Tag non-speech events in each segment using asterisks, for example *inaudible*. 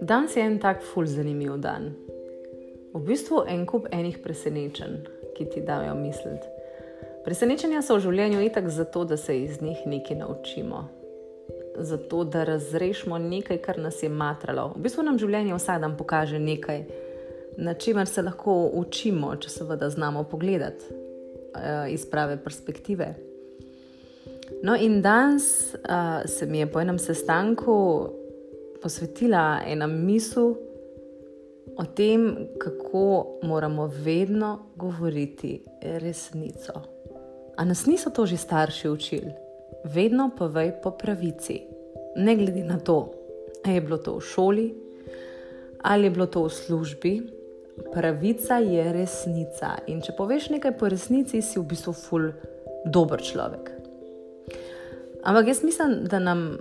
Danes je en tak ful zanimiv dan. V bistvu en kup enih presenečenj, ki ti dajo misliti. Presenečenja so v življenju itak zato, da se iz njih nekaj naučimo. Zato, da razrešimo nekaj, kar nas je matralo. V bistvu nam življenje vsak dan pokaže nekaj, na čemer se lahko učimo, če seveda znamo pogledati uh, iz prave perspektive. No, in danes uh, se mi je po enem sestanku posvetila ena misel o tem, kako moramo vedno govoriti resnico. A nas niso to že starši učili? Vedno povej po pravici, ne glede na to, ali je bilo to v šoli ali je bilo to v službi. Pravica je resnica. In če poveš nekaj po resnici, si v bistvu ful dober človek. Ampak jaz mislim, da nam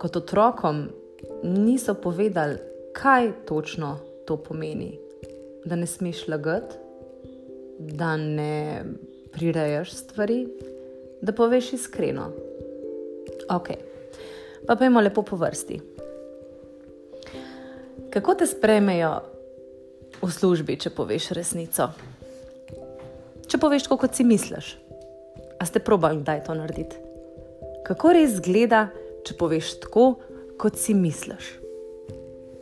kot otrokom niso povedali, kaj točno to pomeni. Da ne smeš lagati, da ne prirejaš stvari, da poveš iskreno. Ok, pa pojmo lepo po vrsti. Kako te sprejmejo v službi, če poveš resnico? Če poveš, kot si misliš, a ste probali, da je to narediti? Kako res izgleda, če poveš tako, kot si misliš.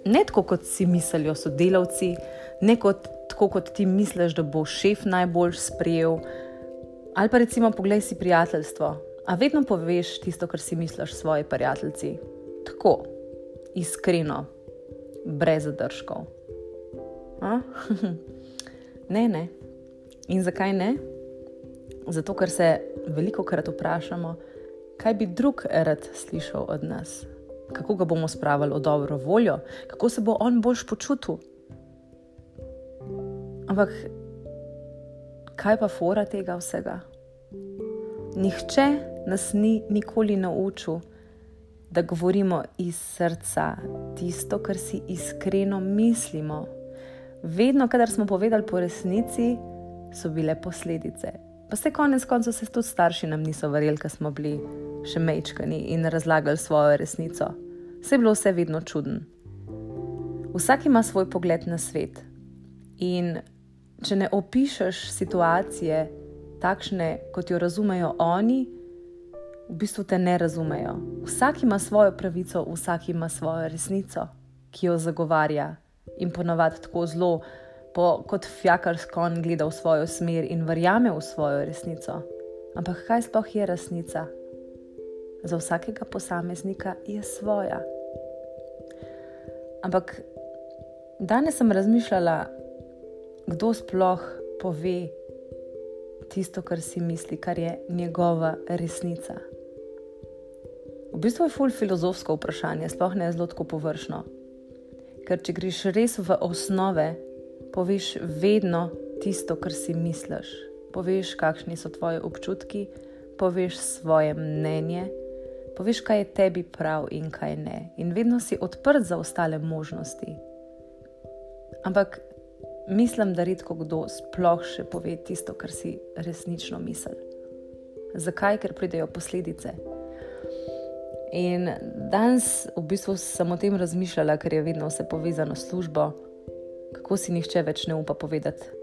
Ne tako, kot si mislijo sodelavci, ne kot, tako, kot ti misliš, da bo šef najbolj sprejel. Ali pa recimo, poglej si prijateljstvo. A vedno poveš tisto, kar si misliš svoji prijatelji. Tako, iskreno, brez zadržkov. *laughs* ne, ne. In zakaj ne? Zato, ker se veliko krat vprašamo, kaj bi drug rad slišal od nas kako ga bomo spravili v dobro voljo, kako se bo on boljš počutil. Ampak kaj pa fora tega vsega? Nihče nas ni nikoli naučil, da govorimo iz srca tisto, kar si iskreno mislimo. Vedno, kadar smo povedali po resnici, so bile posledice. Pa se konec koncev, se tudi starši nam niso verjeli, ker smo bili še mečkani in razlagali svojo resnico. Vse je bilo vse vedno čuden. Vsak ima svoj pogled na svet. In če ne opišuješ situacije takšne, kot jo razumejo oni, v bistvu te ne razumejo. Vsak ima svojo pravico, vsak ima svojo resnico, ki jo zagovarja in ponovadi tako zelo, po, kot fjakarsko on gleda v svojo smer in verjame v svojo resnico. Ampak kaj sploh je resnica? Za vsakega posameznika je svoja. Ampak danes sem razmišljala, kdo sploh pove tisto, kar si misli, kar je njegova resnica. V bistvu je ful filozofsko vprašanje, sploh ne zelo tako površno. Ker če greš res v osnove, poveš vedno tisto, kar si misliš. Poveš, kakšni so tvoji občutki, poveš svoje mnenje poveš, kaj je tebi prav in kaj ne. In vedno si odprt za ostale možnosti. Ampak mislim, da redko kdo sploh še pove tisto, kar si resnično misli. Zakaj? Ker pridejo posledice. In danes v bistvu sem o tem razmišljala, ker je vedno vse povezano s službo, kako si nihče več ne upa povedati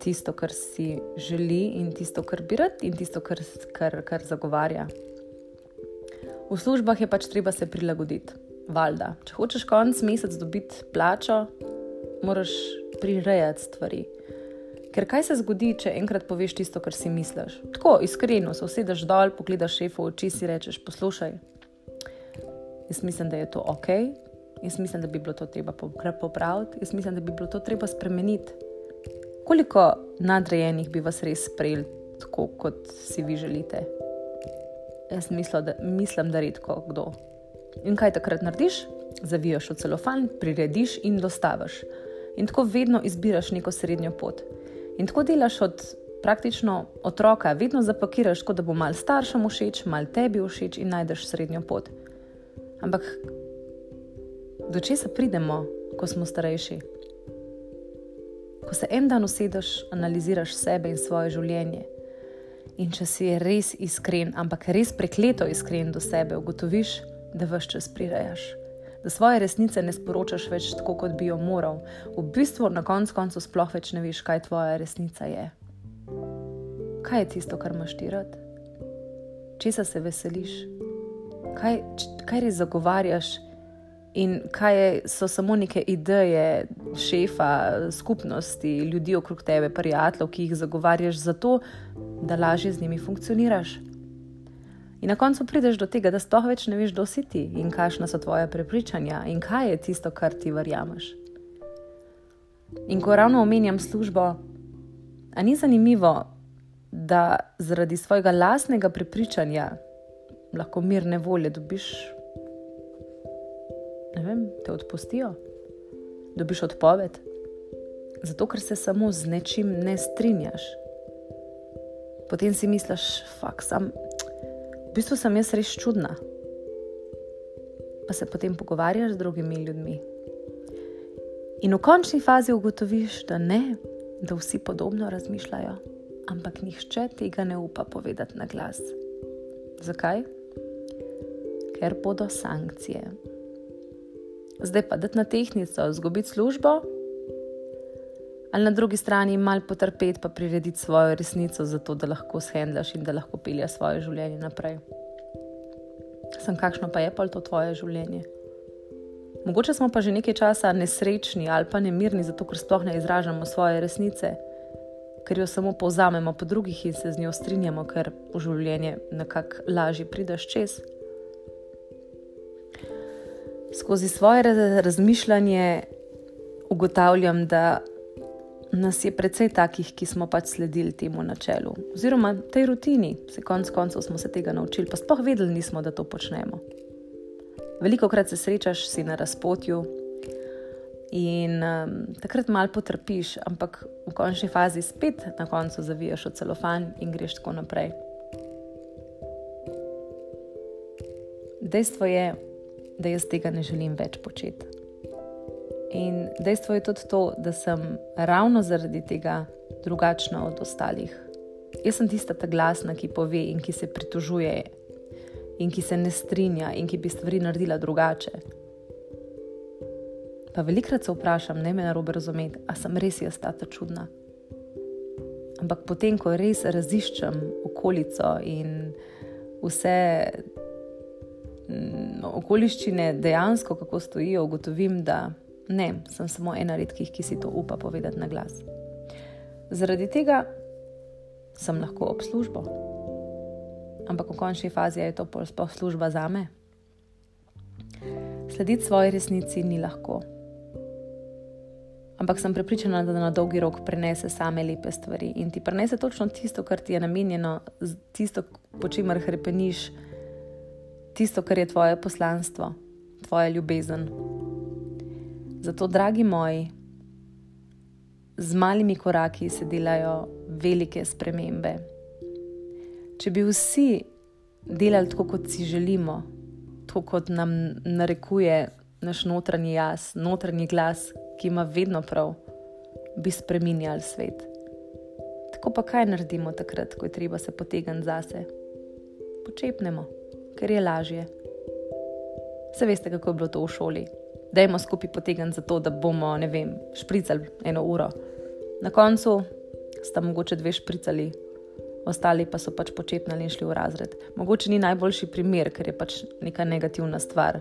tisto, kar si želi, in tisto, kar bi rad, in tisto, kar, kar, kar zagovarja. V službah je pač treba se prilagoditi. Valjda, če hočeš konec meseca dobiti plačo, moraš prirejati stvari. Ker kaj se zgodi, če enkrat poveš tisto, kar si misliš? Tako iskreno se usedeš dol, pogledaš šefu v oči in rečeš: Poslušaj, jaz mislim, da je to ok, jaz mislim, da bi bilo to treba popraviti, jaz mislim, da bi bilo to treba spremeniti. Koliko nadrejenih bi vas res sprejeli tako, kot si vi želite? Jaz mislil, da, mislim, da redko kdo. In kaj takrat narediš? Zavijaš v celofan, prirediš in dostaviš. In tako vedno izbiraš neko srednjo pot. In tako delaš od praktično otroka, vedno zapakiraš, kot da bo mal staršem všeč, mal tebi všeč in najdeš srednjo pot. Ampak do česa pridemo, ko smo starejši? Ko se en dan usedeš, analiziraš sebe in svoje življenje. In če si res iskren, ampak res prekleto iskren do sebe, ugotoviš, da vse čas prirejaš. da svoje resnice ne sporočaš več tako, kot bi jo moral. V bistvu na koncu koncev sploh več ne veš, kaj tvoja resnica je. Kaj je tisto, kar imaš ti rad? Česa se veseliš? Kaj, kaj res zagovarjaš? In kaj je, so samo neke ideje šefa, skupnosti, ljudi okrog tebe, prijateljev, ki jih zagovarjaš zato, da lažje z njimi funkcioniraš. In na koncu prideš do tega, da sploh več ne veš, kdo si ti in kakšna so tvoje prepričanja in kaj je tisto, kar ti verjameš. In ko ravno omenjam službo, a ni zanimivo, da zaradi svojega lastnega prepričanja lahko mirne volje dobiš, ne vem, te odpustijo, dobiš odpoved, zato ker se samo z nečim ne strinjaš. Potem si misliš, fakt, sam. V bistvu sem jaz res čudna. Pa se potem pogovarjaš z drugimi ljudmi. In v končni fazi ugotoviš, da ne, da vsi podobno razmišljajo, ampak nihče tega ne upa povedati na glas. Zakaj? Ker bodo sankcije. Zdaj pa dati na tehnico, izgubiti službo, ali na drugi strani malo potrpeti, pa prirediti svojo resnico, zato da lahko shendlaš in da lahko pelješ svoje življenje naprej. Sem kakšno pa je pa to tvoje življenje? Mogoče smo pa že nekaj časa nesrečni ali pa nemirni, zato ker sploh ne izražamo svoje resnice, ker jo samo povzamemo po drugih in se z njo strinjamo, ker v življenje nekako lažje prideš čez. Skozi svoje razmišljanje ugotavljam, da nas je precej takih, ki smo pač sledili temu načelu, oziroma tej rutini, se konec koncev smo se tega naučili, pa sploh vedeli nismo, da to počnemo. Veliko krat se srečaš, si na razpotju in um, takrat malo potrpiš, ampak v končni fazi spet na koncu zavijaš v celofan in greš tako naprej. Dejstvo je, da jaz tega ne želim več početi. In dejstvo je tudi to, da sem ravno zaradi tega drugačna od ostalih. Jaz sem tista ta glasna, ki pove in ki se pritožuje, in ki se ne strinja, in ki bi stvari naredila drugače. Pa velikrat se vprašam, ne me narobe razumeti, a sem res jaz ta čudna. Ampak potem, ko res raziščem okolico in vse okoliščine dejansko, kako stojijo, ugotovim, da Ne, sem samo ena redkih, ki si to upa povedati na glas. Zaradi tega sem lahko ob službo. Ampak v končni fazi je to sploh služba za me. Slediti svoji resnici ni lahko. Ampak sem prepričana, da na dolgi rok prenese same lepe stvari in ti prenese točno tisto, kar ti je namenjeno, tisto, po čemer hrepeniš, tisto, kar je tvoje poslanstvo, tvoja ljubezen. Zato, dragi moji, z malimi koraki se delajo velike spremembe. Če bi vsi delali tako, kot si želimo, tako kot nam narekuje naš notranji jaz, notranji glas, ki ima vedno prav, bi spremenjali svet. Tako pa kaj naredimo takrat, ko je treba se potegniti zase? Počepnemo, ker je lažje. Vse veste, kako je bilo to v šoli da imamo skupaj potegnjen za to, da bomo, ne vem, špricali eno uro. Na koncu sta mogoče dve špricali, ostali pa so pač početnali in šli v razred. Mogoče ni najboljši primer, ker je pač neka negativna stvar.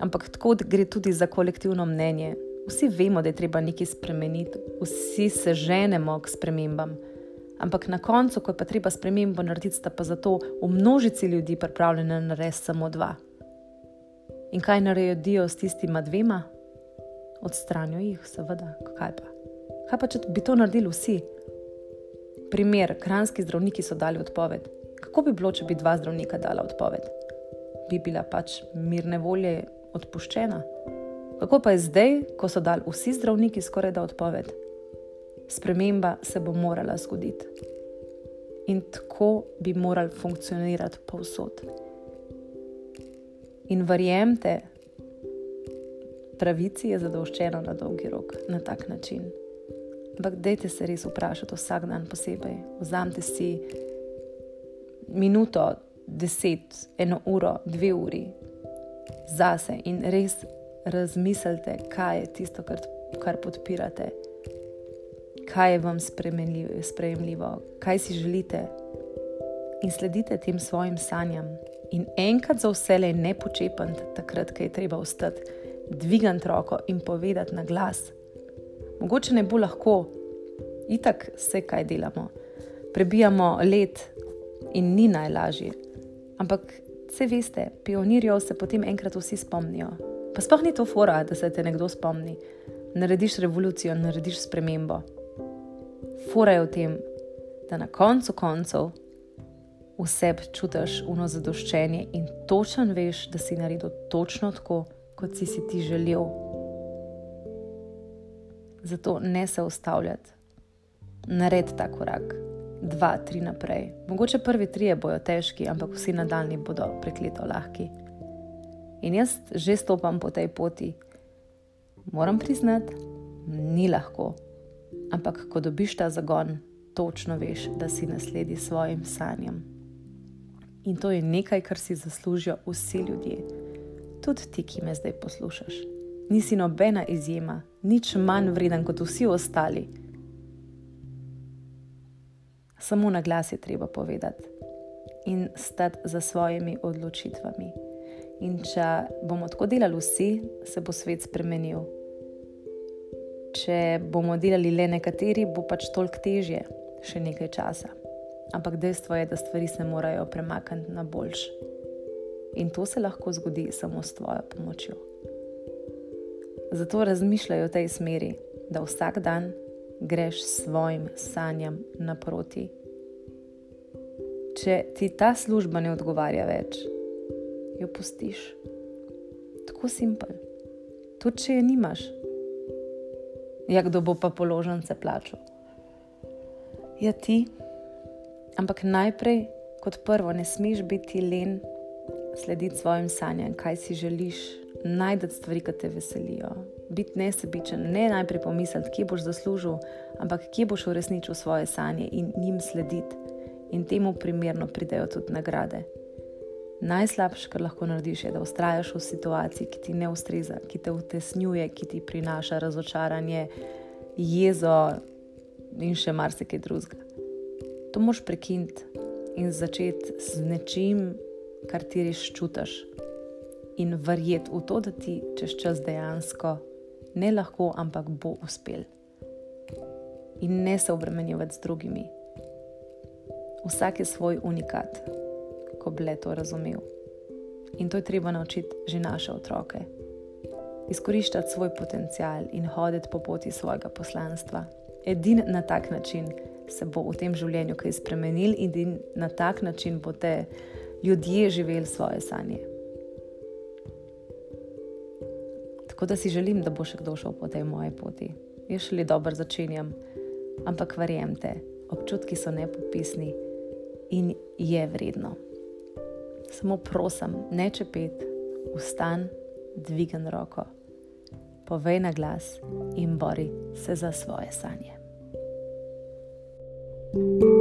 Ampak tako gre tudi za kolektivno mnenje. Vsi vemo, da je treba nekaj spremeniti, vsi se ženemo k spremembam. Ampak na koncu, ko je pa treba spremembo narediti, sta pa zato v množici ljudi pripravljena narediti samo dva. In kaj naredijo s tistima dvema? Odstranijo jih, seveda, kaj pa. Kaj pa, če bi to naredili vsi? Primer, kranski zdravniki so dali odpoved. Kako bi bilo, če bi dva zdravnika dala odpoved? Bi bila pač mirne volje odpuščena. Kako pa je zdaj, ko so dali vsi zdravniki skoraj da odpoved? Sprememba se bo morala zgoditi. In tako bi morali funkcionirati povsod. In verjemite, pravici je zadoščeno na dolgi rok na tak način. Ampak dejte se res vprašati vsak dan posebej. Vzamite si minuto, deset, eno uro, dve uri zase in res razmislite, kaj je tisto, kar, kar podpirate, kaj je vam sprejemljivo, kaj si želite. In sledite tem svojim sanjam. In enkrat za vse le ne počepite, takrat, ko je treba ostati, dvigati roko in povedati na glas. Mogoče ne bo lahko, itak vse, kaj delamo. Prebijamo let in ni najlažje. Ampak, vse veste, pionirjev se potem enkrat vsi spomnijo. Pa sploh ni to fora, da se te nekdo spomni. Narediš revolucijo, narediš spremembo. Fora je v tem, da na koncu koncev vse čutiš uno zadoščenje in točen veš, da si naredil točno tako, kot si si ti želel. Zato ne se ustavljati, naredi ta korak, dva, tri naprej. Mogoče prvi tri bojo težki, ampak vsi nadaljni bodo prekleto lahki. In jaz že stopam po tej poti. Moram priznati, ni lahko, ampak ko dobiš ta zagon, točno veš, da si nasledi svojim sanjam. In to je nekaj, kar si zaslužijo vsi ljudje, tudi ti, ki me zdaj poslušaš. Nisi nobena izjema, nič manj vreden kot vsi ostali. Samo na glas je treba povedati in stati za svojimi odločitvami. In če bomo tako delali vsi, se bo svet spremenil. Če bomo delali le nekateri, bo pač toliko težje, še nekaj časa. Ampak dejstvo je, da stvari se morajo premakniti na boljš. In to se lahko zgodi samo s tvojo pomočjo. Zato razmišljaj v tej smeri, da vsak dan greš svojim sanjam naproti. Če ti ta služba ne odgovarja več, jo pustiš. Tako simpel. Tudi če je nimaš, ja, kdo bo pa položen se plačal. Ja, ti. Ampak najprej, kot prvo, ne smeš biti len, slediti svojim sanjam, kaj si želiš, najti stvari, ki te veselijo. Biti nesebičen, ne najprej pomisliti, kje boš zaslužil, ampak kje boš uresničil svoje sanje in njim slediti. In temu primerno pridejo tudi nagrade. Najslabše, kar lahko narediš, je, da ustrajaš v situaciji, ki ti ne ustreza, ki te utesnjuje, ki ti prinaša razočaranje, jezo in še marsikaj drugega. To moš prekiniti in začeti z nečim, kar ti res čutiš, in verjeti v to, da ti čez čas dejansko ne lahko, ampak bo uspel. In ne se obremenjevati z drugimi. Vsak je svoj unikat ko bi le to razumel. In to je treba naučiti že naše otroke. Izkoriščati svoj potencial in hoditi po poti svojega poslanstva. Edin na tak način se bo v tem življenju kaj spremenil in na tak način bo te ljudje živeli svoje sanje. Tako da si želim, da bo še kdo šel po tej moji poti. Jaz šele dobro začenjam, ampak verjemite, občutki so nepopisni in je vredno samo prosim, ne čepet, vstan, dvigen roko, povej na glas in bori se za svoje sanje. thank you